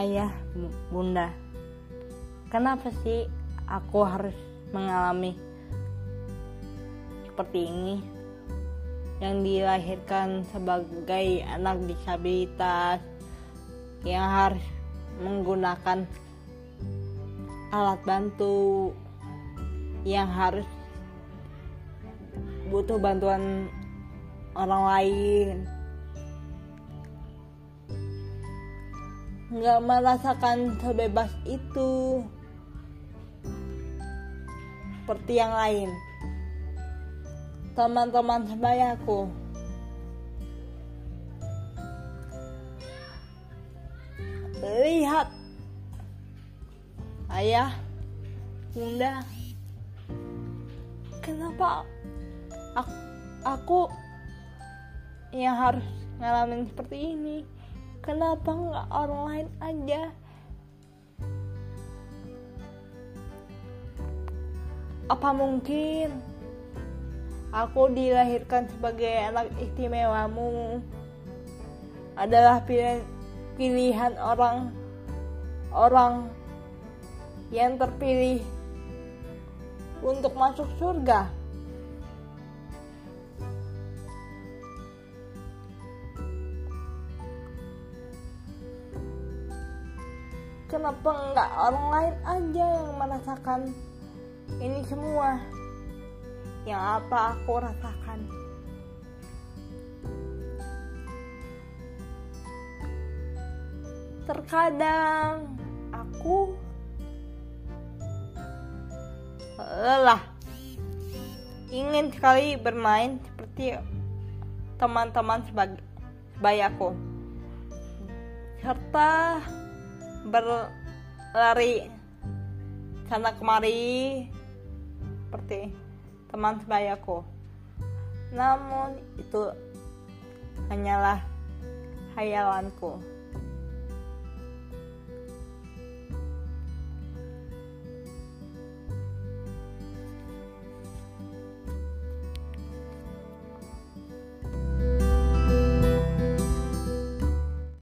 ayah, bunda. Kenapa sih aku harus mengalami seperti ini? Yang dilahirkan sebagai anak disabilitas yang harus menggunakan alat bantu yang harus butuh bantuan orang lain nggak merasakan sebebas itu. Seperti yang lain. Teman-teman sebayaku lihat. Ayah. Bunda. Kenapa aku, aku yang harus ngalamin seperti ini kenapa nggak lain aja? Apa mungkin? Aku dilahirkan sebagai anak istimewamu. Adalah pilihan pilihan orang orang yang terpilih untuk masuk surga. Kenapa nggak orang lain aja yang merasakan ini semua? Yang apa aku rasakan? Terkadang aku lelah. Ingin sekali bermain seperti teman-teman sebayaku serta berlari. Sana kemari seperti teman sebayaku namun itu hanyalah hayalanku